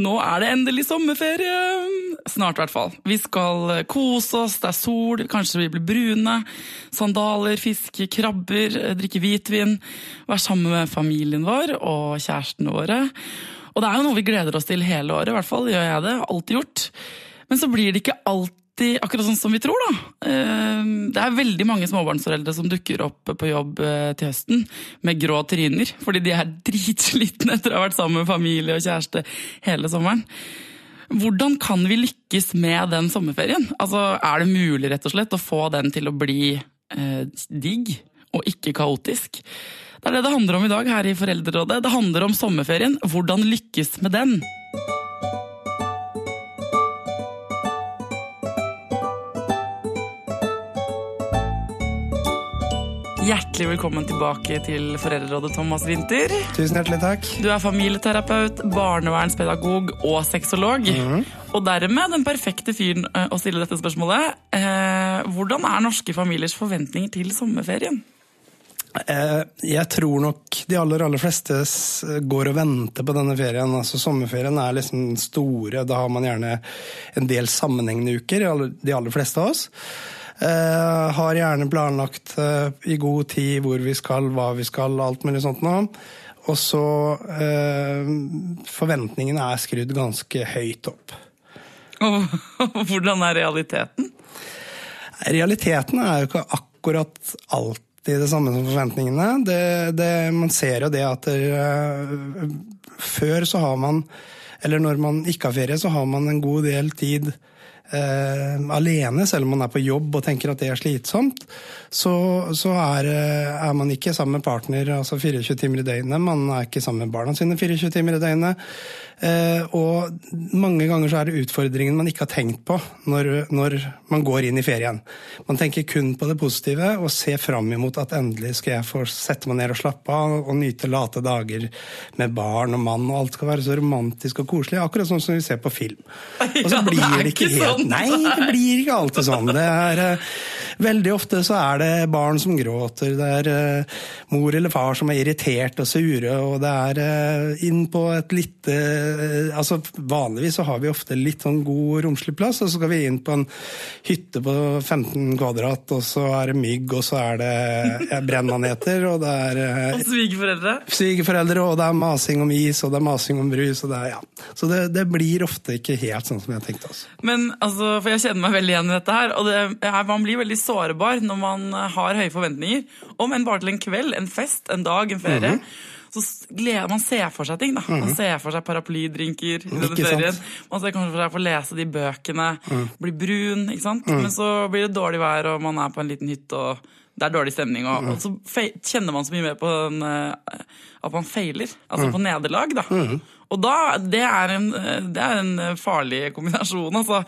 Nå er det endelig sommerferie! Snart, i hvert fall. Vi skal kose oss, det er sol, kanskje vi blir brune. Sandaler, fiske krabber, drikke hvitvin. Være sammen med familien vår og kjærestene våre. Og det er jo noe vi gleder oss til hele året, i hvert fall gjør jeg det. Alltid gjort. Men så blir det ikke alltid akkurat sånn som vi tror, da. Eh, det er veldig mange småbarnsforeldre som dukker opp på jobb eh, til høsten med grå tryner, fordi de er dritslitne etter å ha vært sammen med familie og kjæreste hele sommeren. Hvordan kan vi lykkes med den sommerferien? Altså, Er det mulig rett og slett å få den til å bli eh, digg og ikke kaotisk? Det er det det handler om i dag her i Foreldrerådet. Det handler om sommerferien. Hvordan lykkes med den? Hjertelig velkommen tilbake til Foreldrerådet, Thomas Winther. Tusen hjertelig takk. Du er familieterapeut, barnevernspedagog og sexolog. Mhm. Og dermed den perfekte fyren eh, å stille dette spørsmålet. Eh, hvordan er norske familiers forventninger til sommerferien? Eh, Jeg tror nok de aller, aller fleste går og venter på denne ferien. Altså Sommerferien er liksom den store, da har man gjerne en del sammenhengende uker, de aller fleste av oss. Eh, har gjerne planlagt eh, i god tid hvor vi skal, hva vi skal, alt mulig sånt nå. Og så eh, Forventningene er skrudd ganske høyt opp. Og hvordan er realiteten? Realiteten er jo ikke akkurat alltid det samme som forventningene. Det, det, man ser jo det at det, før så har man, eller når man ikke har ferie, så har man en god del tid eh, alene, selv om man er på jobb og tenker at det er slitsomt. Så, så er, eh, er man ikke sammen med partner altså 24 timer i døgnet. Man er ikke sammen med barna sine 24 timer i døgnet. Eh, og mange ganger så er det utfordringen man ikke har tenkt på når, når man går inn i ferien. Man tenker kun på det positive og ser fram imot at endelig skal jeg få sette meg ned og slappe av og nyte late dager med barn og mann, og alt skal være så romantisk og koselig. Akkurat sånn som vi ser på film. Og så blir det ikke ikke helt sånn. Nei, det blir ikke alltid sånn. Det er, eh, veldig ofte så er det barn som gråter, det er uh, mor eller far som er irritert og sure, og det er uh, inn på et lite uh, altså Vanligvis så har vi ofte litt sånn god, romslig plass, og så skal vi inn på en hytte på 15 kvadrat, og så er det mygg, og så er det ja, brennmaneter, og det er eh, Og svigerforeldre? svigerforeldre, og det er masing om is, og det er masing om brus, og det er ja. Så det, det blir ofte ikke helt sånn som jeg tenkte Altså. Men altså, for jeg kjenner meg veldig igjen i dette her, og det, man blir veldig sårbar når man har høye forventninger. Om enn bare til en kveld, en fest, en dag, en ferie. Mhm. Så gleder man ser for seg ting. da. Man ser for seg paraplydrinker? Man ser kanskje for seg å få lese de bøkene, mm. bli brun, ikke sant. Men så blir det dårlig vær, og man er på en liten hytte, og det er dårlig stemning. Og, mm. og så kjenner man så mye mer på den, eh, at man feiler, altså Mhm. på nederlag. da. Og da, det er, en, det er en farlig kombinasjon. altså.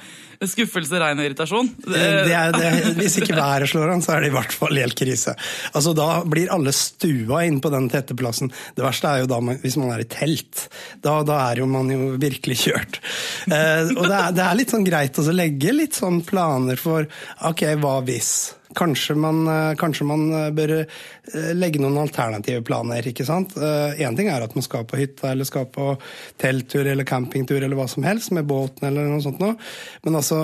Skuffelse, regn og irritasjon. Det er, det er, hvis ikke været slår an, så er det i hvert fall helt krise. Altså Da blir alle stua inn på den tette plassen. Det verste er jo da hvis man er i telt. Da, da er jo man jo virkelig kjørt. Eh, og det er, det er litt sånn greit å legge litt sånn planer for ok, hva hvis? Kanskje man, eh, kanskje man eh, bør eh, legge noen alternative planer. ikke sant? Én ting er at man skal på hytta eller skal på telttur eller campingtur eller hva som helst med båten eller noe sånt noe. Men altså,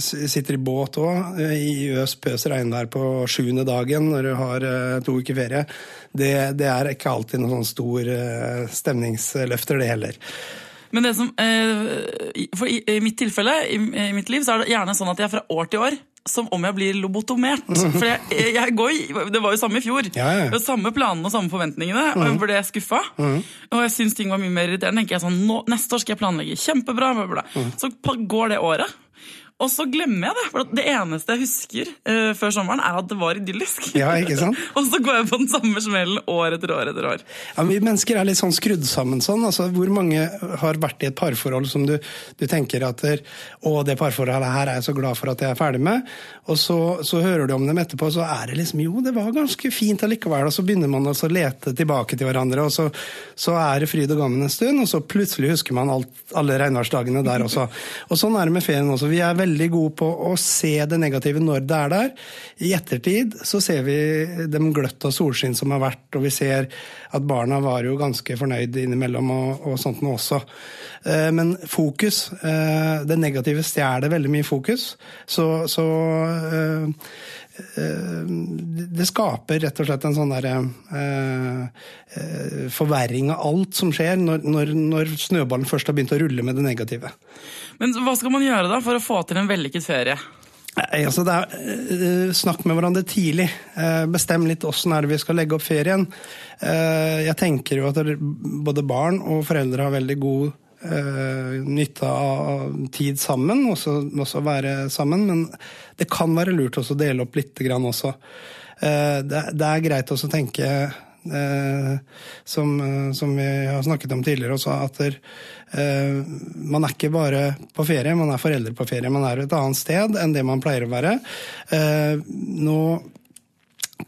sitter i båt òg i øs pøs regnvær på sjuende dagen når du har to uker ferie. Det, det er ikke alltid noen sånn stor stemningsløfter, det heller. Men det som, for i, mitt tilfelle, i mitt liv, så er det gjerne sånn at jeg fra år til år som om jeg blir lobotomert. For jeg, jeg går, Det var jo samme i fjor. Ja, ja. Det var Samme planene og samme forventningene. Og jeg ble skuffa. Og jeg syns ting var mye mer irriterende. tenker jeg sånn, Neste år skal jeg planlegge. Kjempebra. Bla, bla. Mm. Så går det året. Og så glemmer jeg det. For det eneste jeg husker uh, før sommeren, er at det var idyllisk. Ja, ikke sant? og så går jeg på den samme smellen år etter år etter år. Ja, men vi mennesker er litt sånn skrudd sammen sånn. Altså, hvor mange har vært i et parforhold som du, du tenker at der, å, det parforholdet her er jeg så glad for at jeg er ferdig med. Og så, så hører du om dem etterpå, så er det liksom jo, det var ganske fint allikevel. Og så begynner man altså å lete tilbake til hverandre, og så, så er det fryd og gammen en stund, og så plutselig husker man alt, alle regnværsdagene der også. Og sånn er det med ferien også. Vi er veldig veldig gode på å se det negative når det er der. I ettertid så ser vi dem gløtt av solskinn som har vært, og vi ser at barna var jo ganske fornøyd innimellom og, og sånt noe også. Eh, men fokus, eh, det negative stjeler veldig mye fokus. Så, så eh, det skaper rett og slett en sånn derre forverring av alt som skjer når, når, når, snøballen først har begynt å rulle med det negative. Men hva skal man gjøre da for å få til en vellykket ferie? Altså det er, snakk med hverandre tidlig. Bestem litt åssen vi skal legge opp ferien. Jeg tenker jo at både barn og foreldre har veldig god uh, nytte av tid sammen, også, også, være sammen. Men det kan være lurt også å dele opp litt grann også. Uh, det, er greit også å tenke, uh, som, som, vi har snakket om tidligere også, at der, man er ikke bare på ferie, man er foreldre på ferie. Man er et annet sted enn det man pleier å være. nå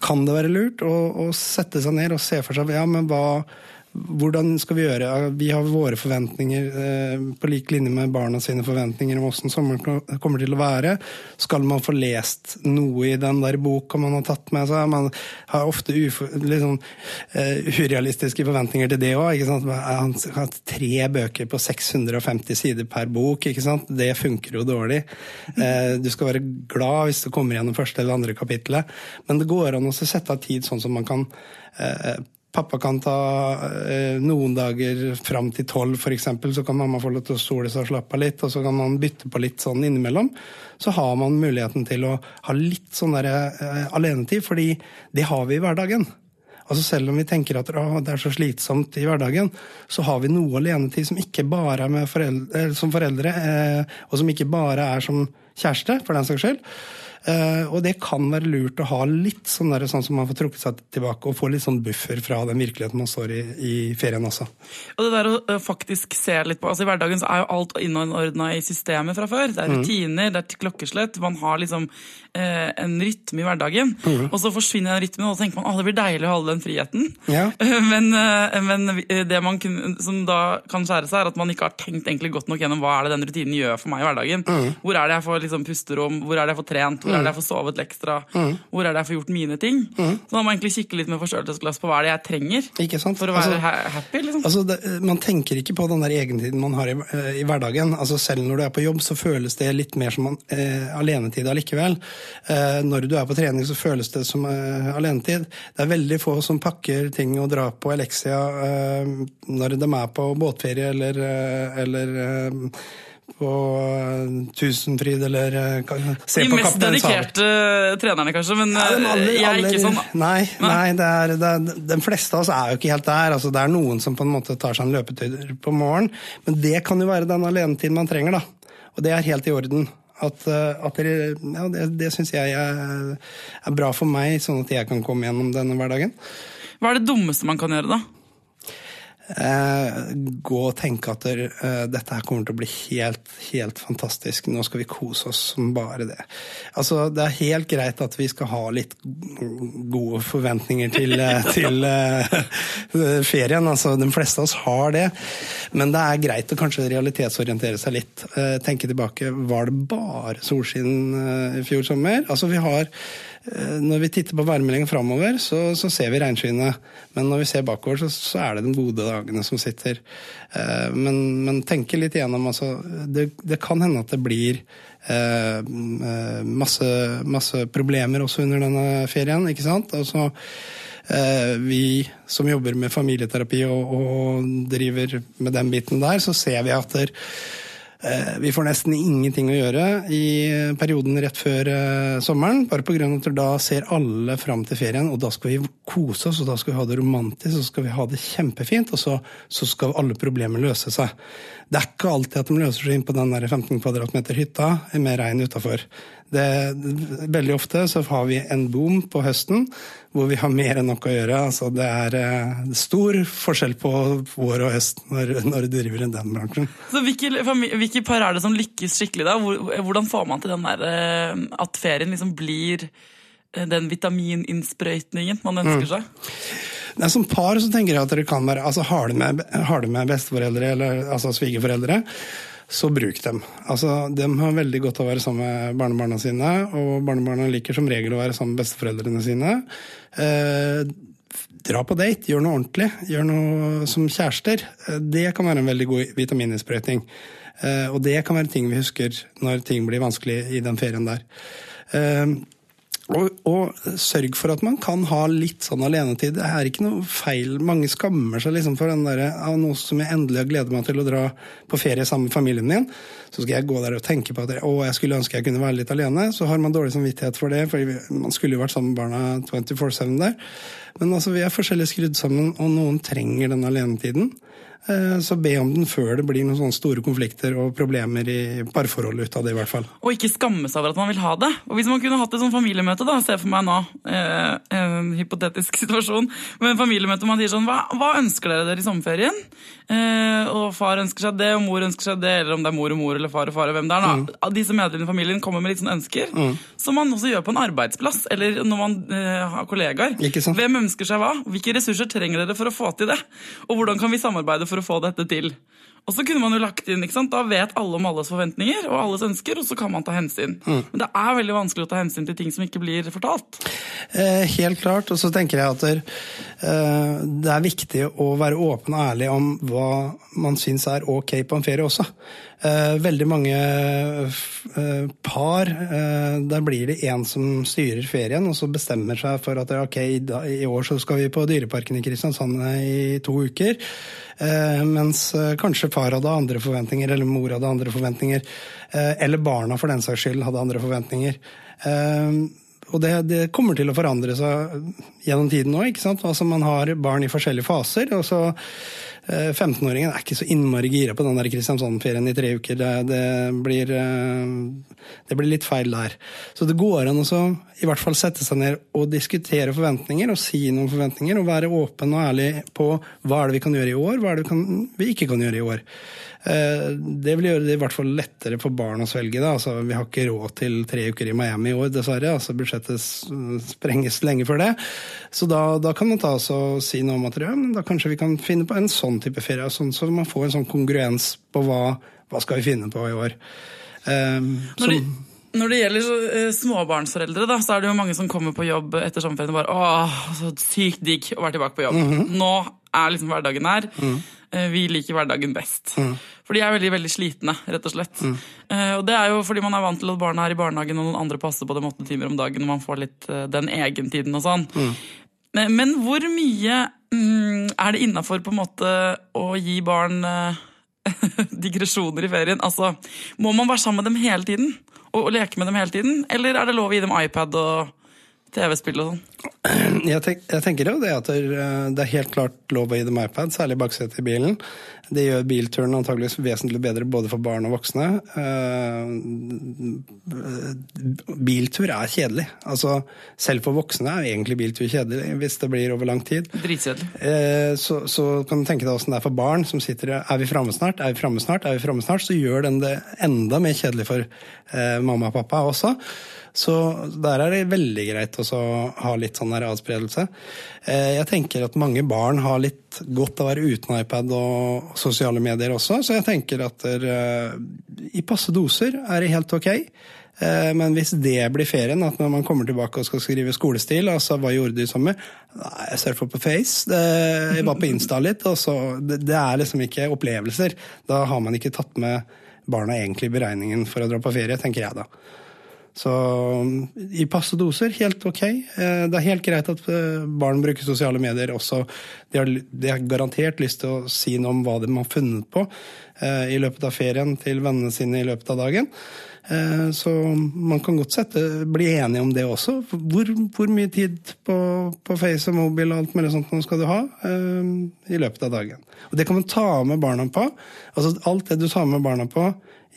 kan det være lurt å, å sette seg ned og se for seg ja, men hva hvordan skal vi gjøre? Vi har våre forventninger eh, på lik linje med barna sine forventninger om hvordan sommeren kommer til å være. Skal man få lest noe i den der boka man har tatt med seg? Man har ofte liksom, uh, urealistiske forventninger til det òg. Han har tre bøker på 650 sider per bok. Det funker jo dårlig. Uh, du skal være glad hvis du kommer gjennom første eller andre kapittelet, men det går an å sette av tid sånn som man kan uh, Pappa kan ta eh, noen dager fram til tolv f.eks., så kan mamma få lov til å sole seg og slappe av litt, og så kan man bytte på litt sånn innimellom. Så har man muligheten til å ha litt sånn der, eh, alenetid, fordi det har vi i hverdagen. Altså Selv om vi tenker at å, det er så slitsomt i hverdagen, så har vi noe alenetid som ikke bare er foreldre, eh, som foreldre, eh, og som ikke bare er som kjæreste, for den saks skyld. Uh, og det kan være lurt å ha litt sånn, der, sånn som man får trukket seg tilbake og få litt sånn buffer fra den virkeligheten man står i i ferien også. Og det der å uh, faktisk se litt på altså I hverdagen så er jo alt innordna i systemet fra før. Det er mm. rutiner, det er klokkeslett. Man har liksom eh, en rytme i hverdagen. Mm. Og så forsvinner den rytmen, og så tenker man at det blir deilig å holde den friheten. Ja. men, men, det man kun, som da kan skjære seg, er at man ikke har tenkt egentlig godt nok gjennom hva er det den rutinen gjør for meg i hverdagen. Mm. Hvor er det jeg får liksom, pusterom, hvor er det jeg får trent? Hvor er det jeg får sovet ekstra? Mm. Hvor er det jeg får gjort mine ting? Mm. Så da må man egentlig kikke litt med forstørrelsesglass på hva er det jeg trenger for å være altså, happy. Liksom. Altså, det, man tenker ikke på den der egentiden man har i, eh, i, hverdagen. Altså, selv når du er på jobb, så føles det litt mer som eh, alenetid allikevel. Eh, når du er på trening, så føles det som eh, alenetid. Det er veldig få som pakker ting og drar på Elexia eh, når de er på båtferie eller, eh, eller på eh, Tusenfryd eller se De på mest dedikerte uh, trenerne, kanskje, men ja, aller, jeg er ikke sånn. Nei, nei det er, det er, de fleste av oss er jo ikke helt der. Altså, det er noen som på en måte tar seg en løpetur på morgenen, men det kan jo være den alenetiden man trenger, da. Og det er helt i orden. At, at det, ja, det, det syns jeg er, er bra for meg, sånn at jeg kan komme gjennom denne hverdagen. Hva er det dummeste man kan gjøre, da? Eh, gå og tenke at uh, dette her kommer til å bli helt, helt fantastisk. Nå skal vi kose oss som bare det. Altså, det er helt greit at vi skal ha litt gode forventninger til, uh, til ferien. Altså, de fleste av oss har det. Men det er greit å kanskje realitetsorientere seg litt. tenke tilbake. Var det bare solskinn i fjor sommer? Altså, vi har Eh, når vi titter på værmeldingen framover, så, så, ser vi regnskyene. Men når vi ser bakover, så, så, er det de gode dagene som sitter. Eh, men, men tenke litt igjennom. Altså, det, det, kan hende at det blir eh, masse, masse, problemer også under denne ferien, ikke sant. Altså, eh, vi som jobber med familieterapi og, og, driver med den biten der, så ser vi at der, Eh, vi får nesten ingenting å gjøre i perioden rett før eh, sommeren, bare pga. at da ser alle fram til ferien, og da skal vi kose oss, og da skal vi ha det romantisk, og så skal vi ha det kjempefint, og så, så skal alle problemer løse seg. Det er ikke alltid at de løser seg inn på den der 15 kvadratmeter hytta med regn utafor. Veldig ofte så har vi en boom på høsten hvor vi har mer enn nok å gjøre. Altså, det er uh, stor forskjell på vår og høst når, når du driver i den bransjen. Så hvilke, hvilke, par er det som lykkes skikkelig da? Hvordan får man til den der, uh, at ferien liksom blir uh, den vitamininnsprøytningen man ønsker mm. seg? er Som par så tenker jeg at dere kan være altså Har du med, har du med besteforeldre eller altså svigerforeldre, så bruk dem. Altså, de har veldig godt av å være sammen med barnebarna sine, og barnebarna liker som regel å være sammen med besteforeldrene sine. Eh, dra på date, gjør noe ordentlig, gjør noe som kjærester. Eh, det kan være en veldig god vitamininnsprøytning. Eh, og det kan være ting vi husker når ting blir vanskelig i den ferien der. Eh, og, og, sørg for at man kan ha litt sånn alenetid. Det er ikke noe feil. Mange skammer seg liksom for den derre av noe som jeg endelig har gledet meg til å dra på ferie sammen med familien min, så skal jeg gå der og tenke på at å, jeg skulle ønske jeg kunne være litt alene. Så har man dårlig samvittighet for det, for man skulle jo vært sammen med barna 24-7 der. Men altså, vi er forskjellig skrudd sammen, og noen trenger den alenetiden. Eh, så be om den før det blir noen sånne store konflikter og problemer i parforholdet ut av det. i hvert fall. Og ikke skamme seg over at man vil ha det. Og Hvis man kunne hatt et sånt familiemøte, da, se for meg nå, eh, en hypotetisk situasjon, men familiemøte man sier sånn hva, hva, ønsker dere dere i sommerferien? Eh, og far ønsker seg det, og mor ønsker seg det, eller om det er mor og mor eller far og far og hvem det er. da. Mm. Disse medlemmene i familien kommer med litt sånne ønsker, mm. som man også gjør på en arbeidsplass eller når man eh, har kollegaer. Hvem ønsker seg hva? Hvilke ressurser trenger dere for å få til det? Og hvordan kan vi samarbeide for å få dette til. Og så kunne man jo lagt inn, ikke sant? Da vet alle om alles forventninger og alles ønsker, og så kan man ta hensyn. Mm. Men det er veldig vanskelig å ta hensyn til ting som ikke blir fortalt. Eh, helt klart. Og så tenker jeg at det, eh, det er viktig å være åpen og ærlig om hva man syns er ok på en ferie også. Eh, veldig mange eh, par, eh, der blir det én som styrer ferien, og så bestemmer seg for at ok, i år så skal vi på Dyreparken i Kristiansand i to uker. Mens kanskje far hadde andre forventninger, eller mor hadde andre forventninger. Eller barna for den saks skyld hadde andre forventninger. Og det, det, kommer til å forandre seg gjennom tiden òg. Altså, man har barn i forskjellige faser. og så 15-åringen eh, er ikke så innmari gira på den der Kristiansand-ferien i tre uker. Det, det, blir, eh, det, blir, litt feil der. Så det går an å i hvert fall sette seg ned og diskutere forventninger og si noen forventninger. Og være åpen og ærlig på hva er det vi kan gjøre i år, hva er det vi, kan, vi ikke kan gjøre i år. Eh, det vil gjøre det i hvert fall lettere for barn å svelge. Da. Altså, vi har ikke råd til tre uker i Miami i år, dessverre. Altså, budsjettet sprenges lenge før det. Så da, da kan man ta oss og si noe om at ja, da kanskje vi kan finne på en sånn type ferie, sånn, så man får en sånn kongruens på hva, hva skal vi finne på i år. Um, når, det, når, det, gjelder så, uh, småbarnsforeldre, da, så er det jo mange som kommer på jobb etter sommerferien og bare åh, så sykt digg å være tilbake på jobb. Mm -hmm. Nå er liksom hverdagen her. Mm. Uh, vi liker hverdagen best. Mm. For de er veldig veldig slitne, rett og slett. Mm. Uh, og det er jo fordi man er vant til at barna er i barnehagen og noen andre passer på dem åtte timer om dagen, og man får litt uh, den egentiden og sånn. Mm. Men, men, hvor mye mm, er det innafor på en måte å gi barn digresjoner i ferien? Altså, må man være sammen med dem hele tiden? Og, og leke med dem hele tiden? Eller er det lov å gi dem iPad og TV-spill og sånn? Jeg, tenk, jeg, tenker jo det at det er helt klart lov å gi dem iPad, særlig baksetet i bilen. Det gjør bilturen antageligvis vesentlig bedre både for barn og voksne. Eh, biltur er kjedelig. Altså, selv for voksne er egentlig biltur kjedelig hvis det blir over lang tid. Dritkjedelig. Eh, så, så, kan du tenke deg åssen det er for barn som sitter Er vi framme snart? Er vi framme snart? Er vi framme snart? Så gjør den det enda mer kjedelig for eh, mamma og pappa også. Så der er det veldig greit å ha litt sånn der adspredelse. Eh, jeg tenker at mange barn har litt godt av å være uten iPad og sosiale medier også, så jeg tenker at der, eh, i passe doser er det helt ok. Eh, men hvis det blir ferien, at når man kommer tilbake og skal skrive skolestil, altså hva gjorde du i sommer? Nei, jeg surfa på Face, jeg var på Insta litt. og så, det, er liksom ikke opplevelser. Da har man ikke tatt med barna egentlig i beregningen for å dra på ferie, tenker jeg da. Så i passe doser, helt ok. Eh, det er helt greit at eh, barn bruker sosiale medier også. De har, de har garantert lyst til å si noe om hva de har funnet på eh, i løpet av ferien til vennene sine i løpet av dagen. Så man kan godt sette, bli enige om det også. Hvor, hvor mye tid på, på, Face og mobil og alt mulig sånt skal du ha i løpet av dagen. Og det kan man ta med barna på. Altså Alt det du tar med barna på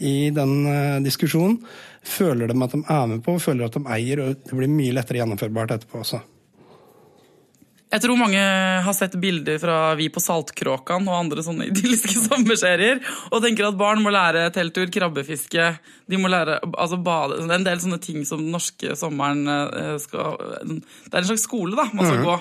i den diskusjonen, føler de at de er med på, føler at de eier, og det blir mye lettere gjennomførbart etterpå også. Jeg tror mange har sett bilder fra Vi på Saltkråkan og andre sånne idylliske sommerserier og tenker at barn må lære telttur, krabbefiske, de må lære altså bade Det er en del sånne ting som den norske sommeren eh, skal Det er en slags skole da, man skal mm. gå.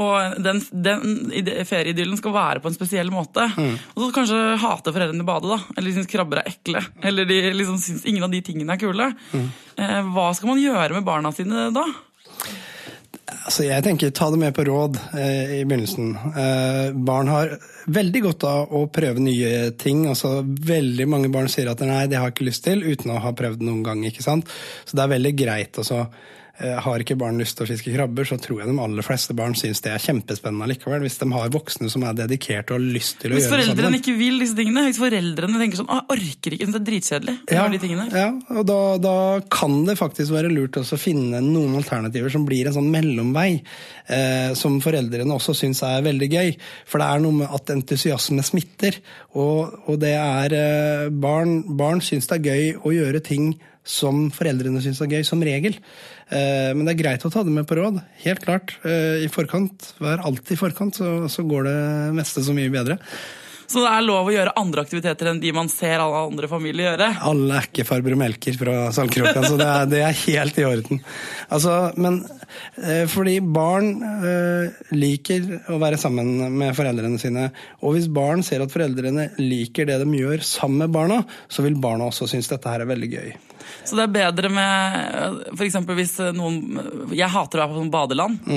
Og den, den ferieidyllen skal være på en spesiell måte. Og så kanskje hater foreldrene badet, da. Eller de syns krabber er ekle. Eller de liksom syns ingen av de tingene er kule. Eh, hva skal man gjøre med barna sine da? Altså, jeg tenker ta det med på råd eh, i begynnelsen. Eh, barn har veldig godt av å prøve nye ting. Altså, veldig mange barn sier at nei, det har jeg ikke lyst til, uten å ha prøvd noen gang. ikke sant? Så det er veldig greit. Altså, har ikke barn lyst til å fiske krabber, så tror jeg de aller fleste barn syns det er kjempespennende likevel. Hvis de har voksne som er dedikerte og har lyst til å Hvis gjøre det Hvis foreldrene ikke vil disse tingene, hvis foreldrene tenker sånn «Å, jeg orker ikke, det er dritkjedelig, Ja, de tingene. ja, og da, da kan det faktisk være lurt å finne noen alternativer som blir en sånn mellomvei, eh, som foreldrene også syns er veldig gøy. For det er noe med at entusiasme smitter, og, og det er eh, barn, barn syns det er gøy å gjøre ting som foreldrene syns er gøy, som regel. Eh, men det er greit å ta det med på råd, helt klart. Eh, I forkant, vær alltid i forkant, så, så går det meste så mye bedre. Så det er lov å gjøre andre aktiviteter enn de man ser alle andre familier gjøre. Alle er ikke farbror Melker fra Sandkroken, så det er, det er helt i orden. Altså, men eh, fordi barn liker å være sammen med foreldrene sine, og hvis barn ser at foreldrene liker det de gjør sammen med barna, så vil barna også synes dette her er veldig gøy. Så det er bedre med for eksempel hvis noen Jeg hater å være på sånn badeland,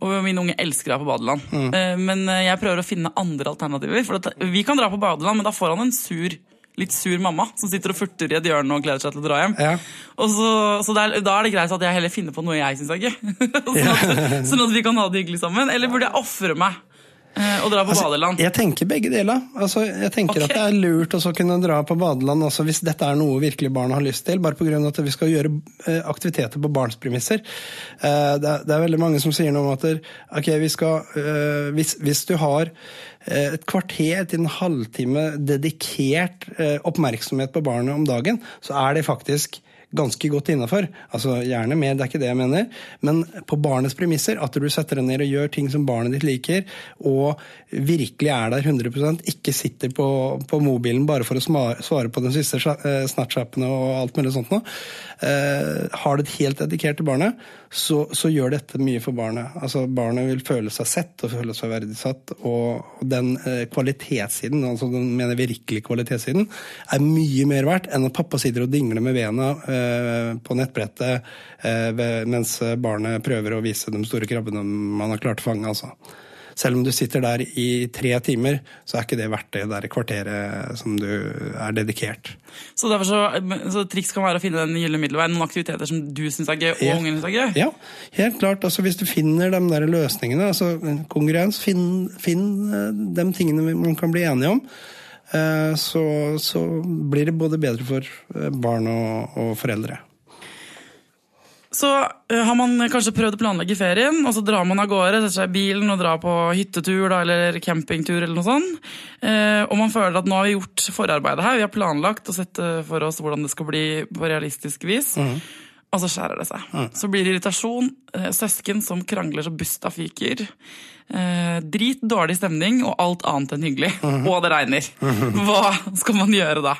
og mine unge elsker å være på badeland. Mm. Men jeg prøver å finne andre alternativer. For vi kan dra på badeland, men da får han en sur Litt sur mamma som sitter og furter i et hjørne og gleder seg til å dra hjem. Ja. Og så, så det er, Da er det greit at jeg heller finner på noe jeg syns er gøy. sånn, at, sånn at vi kan ha det hyggelig sammen. Eller burde jeg ofre meg eh, og dra på badeland? Altså, Jeg tenker begge deler. Altså, jeg tenker okay. at det er lurt å kunne dra på badeland altså, hvis dette er noe virkelig barna har lyst til, bare pga. at vi skal gjøre eh, aktiviteter på barns premisser. Eh, det, er, det er veldig mange som sier noe om at okay, vi skal, eh, hvis, hvis du har eh, et kvarter til en halvtime dedikert eh, oppmerksomhet på barnet om dagen, så er det faktisk ganske godt innafor. Altså, gjerne mer, det er ikke det jeg mener. Men på barnets premisser, at du setter deg ned og gjør ting som barnet ditt liker, og virkelig er der 100% ikke sitter på, på mobilen bare for å svare på den siste eh, Snapchappene og alt mulig sånt noe. Eh, har det helt dedikert til barnet, så, så gjør dette mye for barnet. Altså, barnet vil føle seg sett og føle seg verdsatt, og den eh, kvalitetssiden, altså den mener virkelig kvalitetssiden, er mye mer verdt enn at pappa sitter og dingler med bena eh, på nettbrettet eh, mens barnet prøver å vise de store krabbene man har klart å fange. Altså. Selv om du sitter der i tre timer, så er ikke det verdt det der kvarteret som du er dedikert. Så så, så triks kan være å finne den gylne middelveien. Noen aktiviteter som du syns er gøy, og Ja. ungen syns er gøy. Ja, helt klart. Altså, hvis du finner de der løsningene, altså kongruens, finn, finn eh, de tingene man kan bli enige om. eh, Så, så blir det både bedre for eh, barn og, og foreldre. Så eh, har man kanskje prøvd å planlegge ferien, og så drar man av gårde, setter seg i bilen og drar på hyttetur da, eller campingtur eller noe sånt. Eh, og man føler at nå har vi gjort forarbeidet her, vi har planlagt å sett eh, for oss hvordan det skal bli på realistisk vis. Og så skjærer det seg. Så blir det irritasjon, eh, søsken som krangler så busta fyker. Drit, dårlig stemning og alt annet enn hyggelig. Og det regner. Hva skal man gjøre da?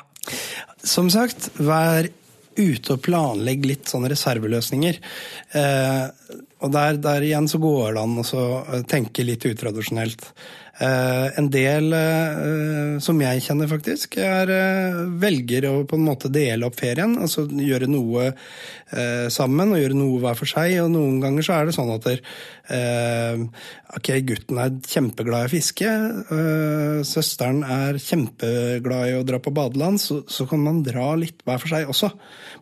Som sagt, vær ute og planlegge litt sånne reserveløsninger. Eh, og der, der igjen så går det an å eh, tenke litt utradisjonelt. Eh, en del eh, som jeg kjenner faktisk, er, eh, velger å på en måte dele opp ferien. Altså gjøre noe sammen og gjøre noe hver for seg. Og noen ganger så er det sånn at der, ok, gutten er kjempeglad i å fiske. søsteren er kjempeglad i å dra på badeland. Så, så kan man dra litt hver for seg også.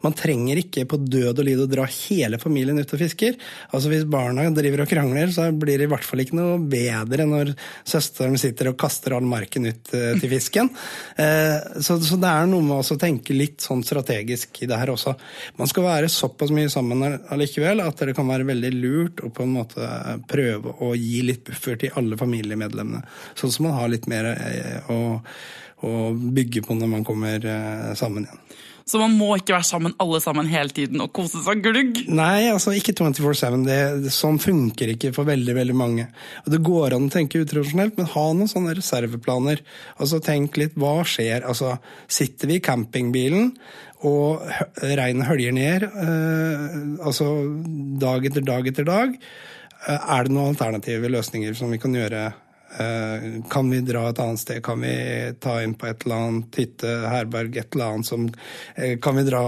Man trenger ikke på død og lid å dra hele familien ut og fisker. Altså Hvis barna driver og krangler, så blir det i hvert fall ikke noe bedre når søsteren sitter og kaster all marken ut eh, til fisken. Eh, så, det er noe med å tenke litt sånn strategisk i det her også. Man skal være såpass mye sammen allikevel at det kan være veldig lurt å på en måte prøve å gi litt buffer til alle familiemedlemmene. Sånn som man har litt mer eh, å, å bygge på når man kommer eh, sammen igjen. Så man må ikke være sammen alle sammen hele tiden og kose seg glugg. Nei, altså ikke 24-7. Det, det, sånn funker ikke for veldig veldig mange. Og Det går an å tenke utradisjonelt, men ha noen sånne reserveplaner. Altså Tenk litt hva skjer. Altså Sitter vi i campingbilen og regnet høljer ned, eh, altså dag etter dag etter dag, er det noen alternative løsninger som vi kan gjøre? Eh, kan vi dra et annet sted? Kan vi ta inn på et eller annet hytte, herberg, et eller annet som eh, Kan vi dra,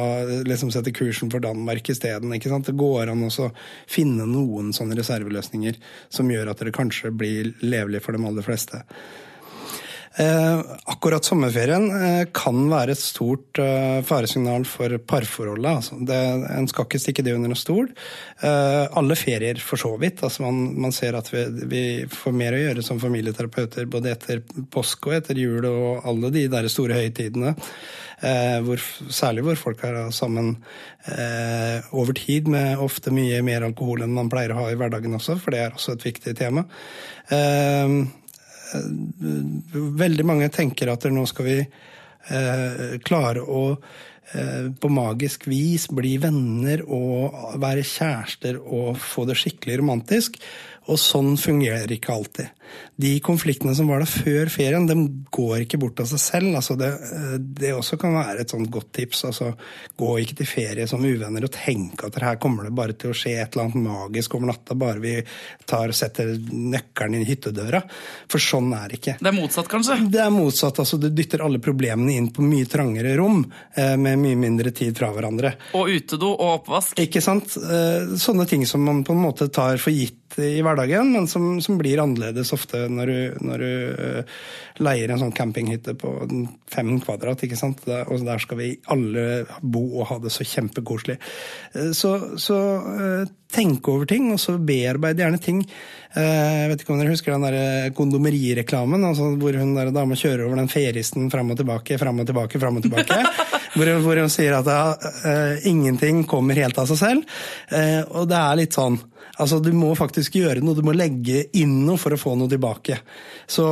liksom sette kursen for Danmark isteden? Det går an å finne noen sånne reserveløsninger som gjør at det kanskje blir levelig for de aller fleste. Eh, akkurat sommerferien eh, kan være et stort eh, faresignal for parforholdet. Altså. En skal ikke stikke det under en stol. Alle ferier, for så vidt. Altså man, ser at vi, får mer å gjøre som familieterapeuter både etter påske og etter jul og alle de der store høytidene. Særlig hvor folk er sammen over tid med ofte mye mer alkohol enn man pleier å ha i hverdagen også, for det er også et viktig tema. Eh, veldig mange tenker at nå skal vi eh, klare å eh, på magisk vis bli venner og være kjærester og få det skikkelig romantisk. Og sånn fungerer ikke alltid. De konfliktene som var der før ferien, de går ikke bort av seg selv. Altså det, det, også kan være et sånt godt tips. Altså, gå ikke til ferie som uvenner og tenk at her kommer det bare til å skje et eller annet magisk over natta, bare vi tar, setter nøkkelen i hyttedøra. For sånn er det ikke. Det er motsatt, kanskje? Det er motsatt. altså Du dytter alle problemene inn på mye trangere rom, eh, med mye mindre tid fra hverandre. Og utedo og oppvask. Ikke sant. Eh, sånne ting som man på en måte tar for gitt i hverdagen, men som, som blir annerledes ofte når du, når du uh, leier en sånn campinghytte på fem kvadrat. ikke sant? Og der skal vi alle bo og ha det så kjempekoselig. Uh, så, så uh, tenk over ting, og så bearbeide gjerne ting. Jeg vet ikke om dere husker den der kondomerireklamen, altså hvor hun der dama kjører over den feristen fram og tilbake, fram og tilbake, fram og tilbake. hvor, hvor, hun sier at ja, ingenting kommer helt av seg selv. og det er litt sånn Altså, Du må faktisk gjøre noe, du må legge inn noe for å få noe tilbake. Så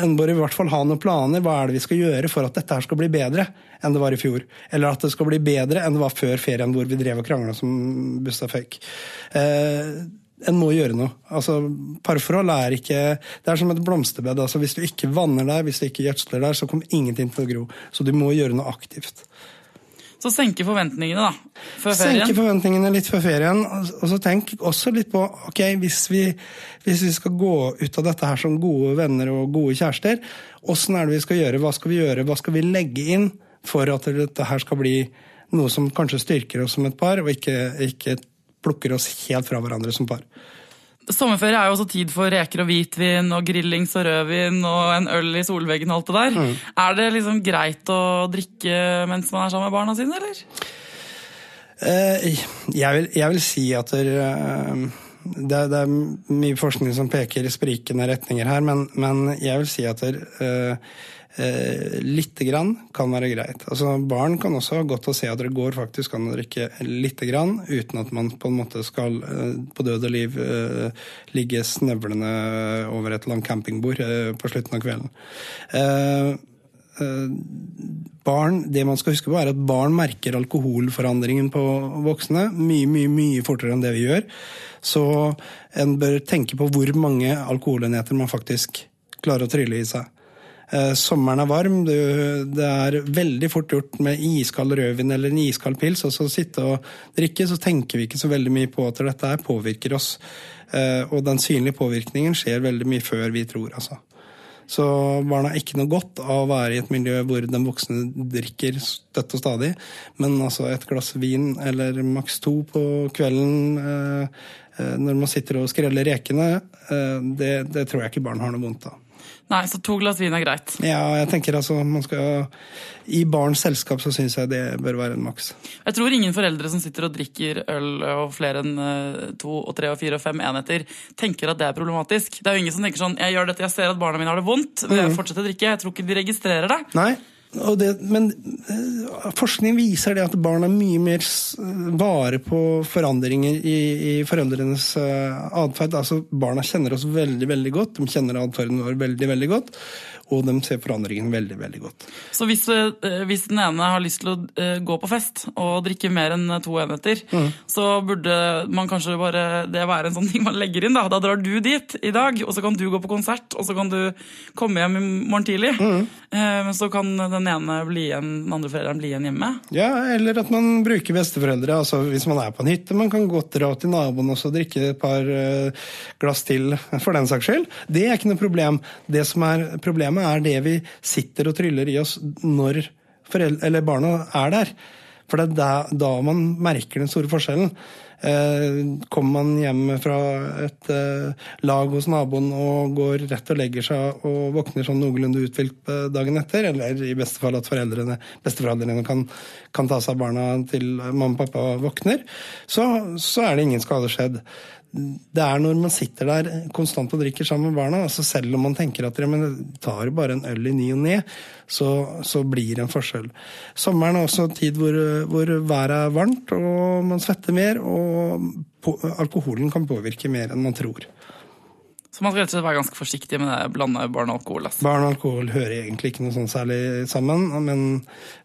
en bør i hvert fall ha noen planer. Hva er det vi skal gjøre for at dette her skal bli bedre enn det var i fjor? Eller at det skal bli bedre enn det var før ferien, hvor vi drev og krangla som busta fake. Eh, en må gjøre noe. Altså, Parforhold er ikke Det er som et blomsterbed. Altså, hvis du ikke vanner der, hvis du ikke gjødsler der, så kommer ingenting til å gro. Så du må gjøre noe aktivt. Så senke forventningene, da. Før ferien. Senke forventningene litt før ferien. Og så tenk også litt på ok, hvis vi, hvis vi skal gå ut av dette her som gode venner og gode kjærester, åssen er det vi skal gjøre? Hva skal vi gjøre? Hva skal vi legge inn for at dette her skal bli noe som kanskje styrker oss som et par, og ikke, ikke plukker oss helt fra hverandre som par? Sommerferie er jo også tid for reker og hvitvin og grillings og rødvin og en øl i solveggen og alt det der. Mm. Er det liksom greit å drikke mens man er sammen med barna sine, eller? Uh, jeg, vil, jeg, vil, si at det, uh, det, det, er mye forskning som peker i sprikende retninger her, men, men jeg vil si at det, uh, eh, lite grann kan være greit. Altså, barn kan også ha godt å se at det går faktisk an å drikke lite grann uten at man på en måte skal eh, på død og liv eh, ligge snøvlende over et langt campingbord eh, på slutten av kvelden. Eh, eh, barn, det man skal huske på er at barn merker alkoholforandringen på voksne mye, mye, mye fortere enn det vi gjør. Så en bør tenke på hvor mange alkoholenheter man faktisk klarer å trylle i seg. Eh, sommeren er varm, det er veldig fort gjort med iskald rødvin eller en iskald pils, og så sitte og drikke, så tenker vi ikke så veldig mye på at dette her påvirker oss. Eh, og den synlige påvirkningen skjer veldig mye før vi tror, altså. Så barna har ikke noe godt av å være i et miljø hvor den voksne drikker støtt og stadig. Men altså et glass vin eller maks to på kvelden eh, når man sitter og skreller rekene, det, det tror jeg ikke barn har noe vondt av. Nei, så to glass vin er greit. Ja, jeg tenker altså man skal, I barns selskap så syns jeg det bør være en maks. Jeg tror ingen foreldre som sitter og drikker øl og flere enn eh, to og tre og fire og fem enheter, tenker at det er problematisk. Det er jo ingen som tenker sånn Jeg gjør dette, jeg ser at barna mine har det vondt, vil jeg fortsetter fortsette å drikke? Jeg tror ikke de registrerer det. Nei, det, men eh, forskning viser det at barn er mye mer vare på forandringer i, i foreldrenes uh, atferd. Altså, barna kjenner oss veldig veldig godt, de kjenner atferden vår veldig veldig godt. Og de ser forandringen veldig veldig godt. Så hvis, eh, hvis den ene har lyst til å eh, gå på fest og drikke mer enn to enheter, mm. så burde man kanskje bare det være en sånn ting man legger inn. Da Da drar du dit i dag, og så kan du gå på konsert, og så kan du komme hjem i morgen tidlig. Mm. Eh, så kan den ene bli igjen, den andre forelderen bli igjen hjemme. Ja, eller at man bruker besteforeldre. altså Hvis man er på en hytte, man kan godt dra til naboen og drikke et par glass til, for den saks skyld. Det er ikke noe problem. Det som er problemet, er det vi sitter og tryller i oss når barna er der. For det er da, man merker den store forskjellen. Eh, kommer man hjem fra et eh, lag hos naboen og går rett og legger seg og våkner sånn noenlunde uthvilt dagen etter, eller i beste fall at foreldrene, besteforeldrene kan, kan ta seg av barna til mamma og pappa våkner, så, så er det ingen skade skjedd det er når man sitter der konstant og drikker sammen med barna, altså selv om man tenker at ja, det tar bare en øl i ny og ne, så, så, blir det en forskjell. Sommeren er også en tid hvor, hvor været er varmt og man svetter mer, og på, alkoholen kan påvirke mer enn man tror. Så man skal rett og slett være ganske forsiktig med det blande barn og alkohol? Altså. Barn og alkohol hører egentlig ikke noe sånn særlig sammen, men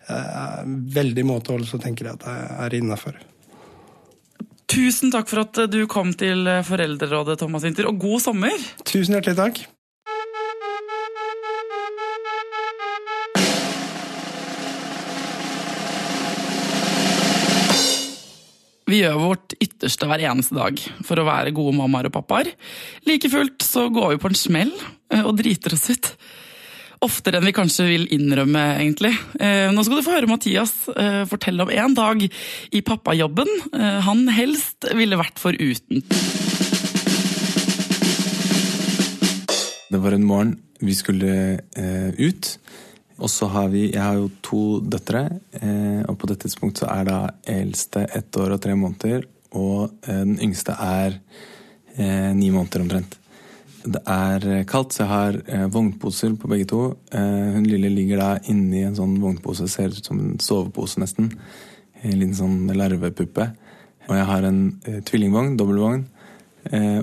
eh, veldig måtehold så tenker jeg at det er innafor. Tusen takk for at du kom til Foreldrerådet, Thomas Winther, og god sommer! Tusen hjertelig takk. Vi gjør vårt ytterste hver eneste dag for å være gode mammaer og pappaer. Like fullt så går vi på en smell eh, og driter oss ut. Oftere enn vi kanskje vil innrømme, egentlig. Eh, nå skal du få høre Mathias eh, fortelle om en dag i pappajobben eh, han helst ville vært foruten. Det var en morgen vi skulle ut. Og så har vi Jeg har jo to døtre, og på dette tidspunkt så er da eldste ett år og tre måneder, og den yngste er ni måneder omtrent. Det er kaldt, så jeg har eh, vognposer på begge to. Eh, hun lille ligger da inni en sånn vognpose, ser ut som en sovepose nesten. En liten sånn larvepuppe. Og jeg har en eh, tvillingvogn, dobbeltvogn,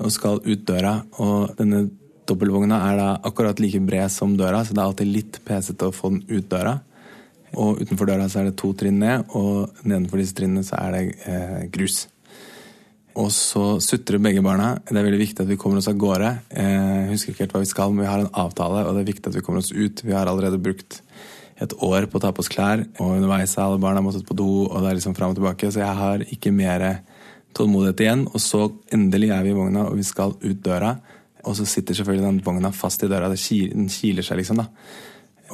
og skal ut døra. Og denne dobbeltvogna er da akkurat like bred som døra, så det er alltid litt pesete å få den ut døra. Og utenfor døra så er det to trinn ned, og nedenfor disse trinnene så er det grus. Og så sutrer begge barna. Det er veldig viktig at vi kommer oss av gårde. Jeg husker ikke helt hva vi skal, men vi har en avtale, og det er viktig at vi kommer oss ut. Vi har allerede brukt et år på å ta på oss klær, og underveis har alle barna måttet på do, og det er liksom fram og tilbake, så jeg har ikke mer tålmodighet igjen. Og så endelig er vi i vogna, og vi skal ut døra. Og så sitter selvfølgelig den vogna fast i døra. Den kiler seg, liksom, da.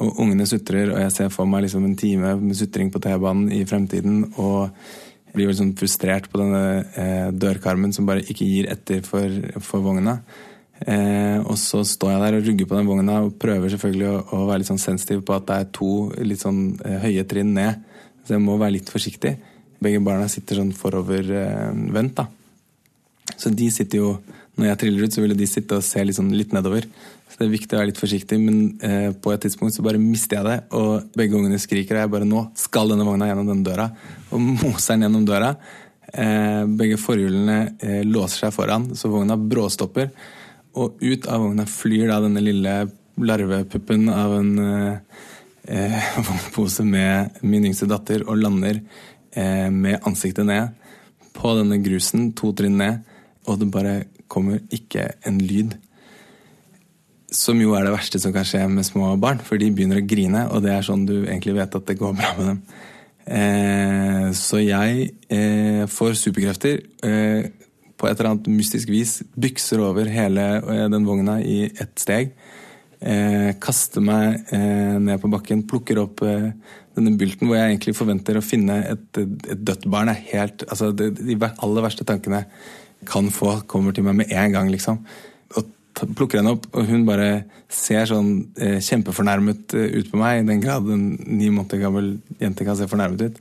Og ungene sutrer, og jeg ser for meg liksom en time med sutring på T-banen i fremtiden. og blir veldig sånn frustrert på denne eh, dørkarmen som bare ikke gir etter for, for vogna. Eh, og så står jeg der og rugger på den vogna og prøver selvfølgelig å, å, være litt sånn sensitiv på at det er to litt sånn eh, høye trinn ned. Så jeg må være litt forsiktig. Begge barna sitter sånn forovervendt, eh, da. Så de sitter jo Når jeg triller ut, så ville de sitte og se litt, sånn, litt nedover. Så det er viktig å være litt forsiktig, men eh, på et tidspunkt så bare mister jeg det, og begge ungene skriker, og jeg bare Nå skal denne vogna gjennom denne døra! Og moser den gjennom døra. Eh, begge forhjulene eh, låser seg foran, så vogna bråstopper. Og ut av vogna flyr da denne lille larvepuppen av en eh, vognpose med min yngste datter og lander eh, med ansiktet ned på denne grusen, to trinn ned, og det bare kommer ikke en lyd. Som jo er det verste som kan skje med små barn, for de begynner å grine, og det er sånn du egentlig vet at det går bra med dem. Eh, så jeg eh, får superkrefter. Eh, på et eller annet mystisk vis bykser over hele eh, den vogna i ett steg. Eh, kaster meg eh, ned på bakken, plukker opp denne bulten hvor jeg egentlig forventer å finne et, et dødt barn. er helt, altså det, De aller verste tankene kan få, kommer til meg med en gang, liksom Og plukker henne opp, og hun bare ser sånn eh, kjempefornærmet eh, ut på meg, i den grad en ni måneder gammel jente kan se fornærmet ut.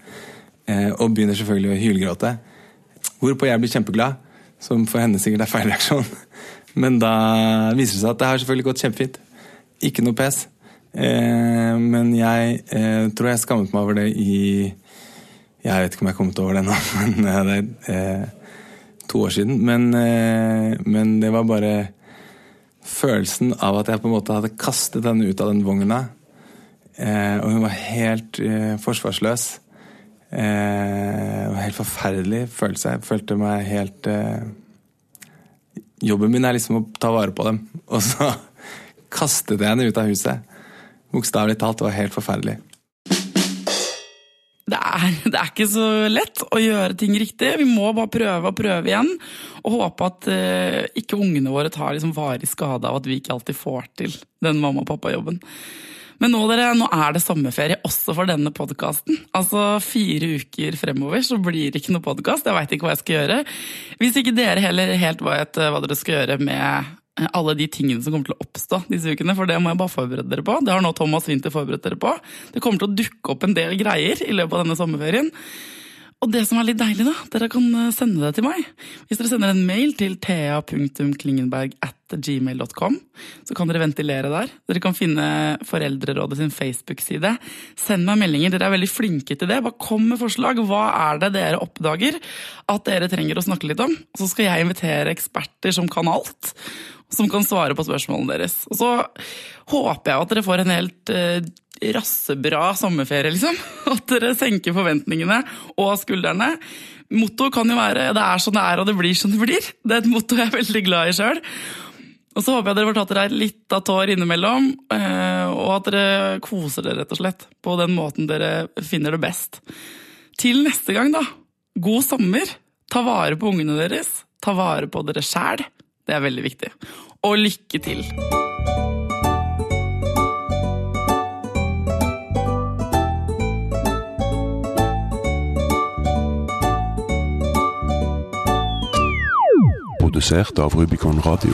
Eh, og begynner selvfølgelig å hylgråte. Hvorpå jeg blir kjempeglad, som for henne sikkert er feil reaksjon. Men da viser det seg at det har selvfølgelig gått kjempefint. Ikke noe pes. Eh, men jeg eh, tror jeg skammet meg over det i Jeg vet ikke om jeg har kommet over det nå, men eh, det er to år siden. Men, men det var bare følelsen av at jeg på en måte hadde kastet henne ut av den vogna, eh, og hun var helt eh, forsvarsløs. Eh, det var helt forferdelig følelse. Jeg følte meg helt eh, Jobben min er liksom å ta vare på dem. Og så kastet jeg henne ut av huset. Bokstavelig talt. Det var helt forferdelig. Det er, ikke så lett å gjøre ting riktig. Vi må bare prøve og prøve igjen. Og håpe at eh, ikke ungene våre tar liksom varig skade av at vi ikke alltid får til den mamma- og pappa-jobben. Men nå, dere, nå er det sommerferie også for denne podkasten. Altså fire uker fremover så blir det ikke noe podkast. Jeg veit ikke hva jeg skal gjøre. Hvis ikke dere heller helt vet hva dere skal gjøre med alle de tingene som kommer til å oppstå disse ukene, for det må jeg bare forberede dere på. Det har nå Thomas Winther forberedt dere på. Det kommer til å dukke opp en del greier i løpet av denne sommerferien. Og det som er litt deilig, da, dere kan eh, sende det til meg. Hvis dere sender en mail til thea.klingenberg at gmail.com, så kan dere ventilere der. Dere kan finne Foreldrerådet sin Facebook-side. Send meg meldinger, dere er veldig flinke til det. Bare kom med forslag. Hva er det dere oppdager at dere trenger å snakke litt om? Så skal jeg invitere eksperter som kan alt som kan svare på spørsmålene deres. Og så håper jeg at dere får en helt uh, rassebra sommerferie, liksom. At dere senker forventningene og skuldrene. Mottoet kan jo være 'det er sånn det er, og det blir som det blir'. Det er et motto jeg er veldig glad i sjøl. Og så håper jeg dere får tatt dere litt av tår innimellom, uh, og at dere koser dere rett og slett på den måten dere finner det best. Til neste gang, da. God sommer. Ta vare på ungene deres. Ta vare på dere sjæl. Det er veldig viktig. Og lykke til! Produsert av Rubicon Radio.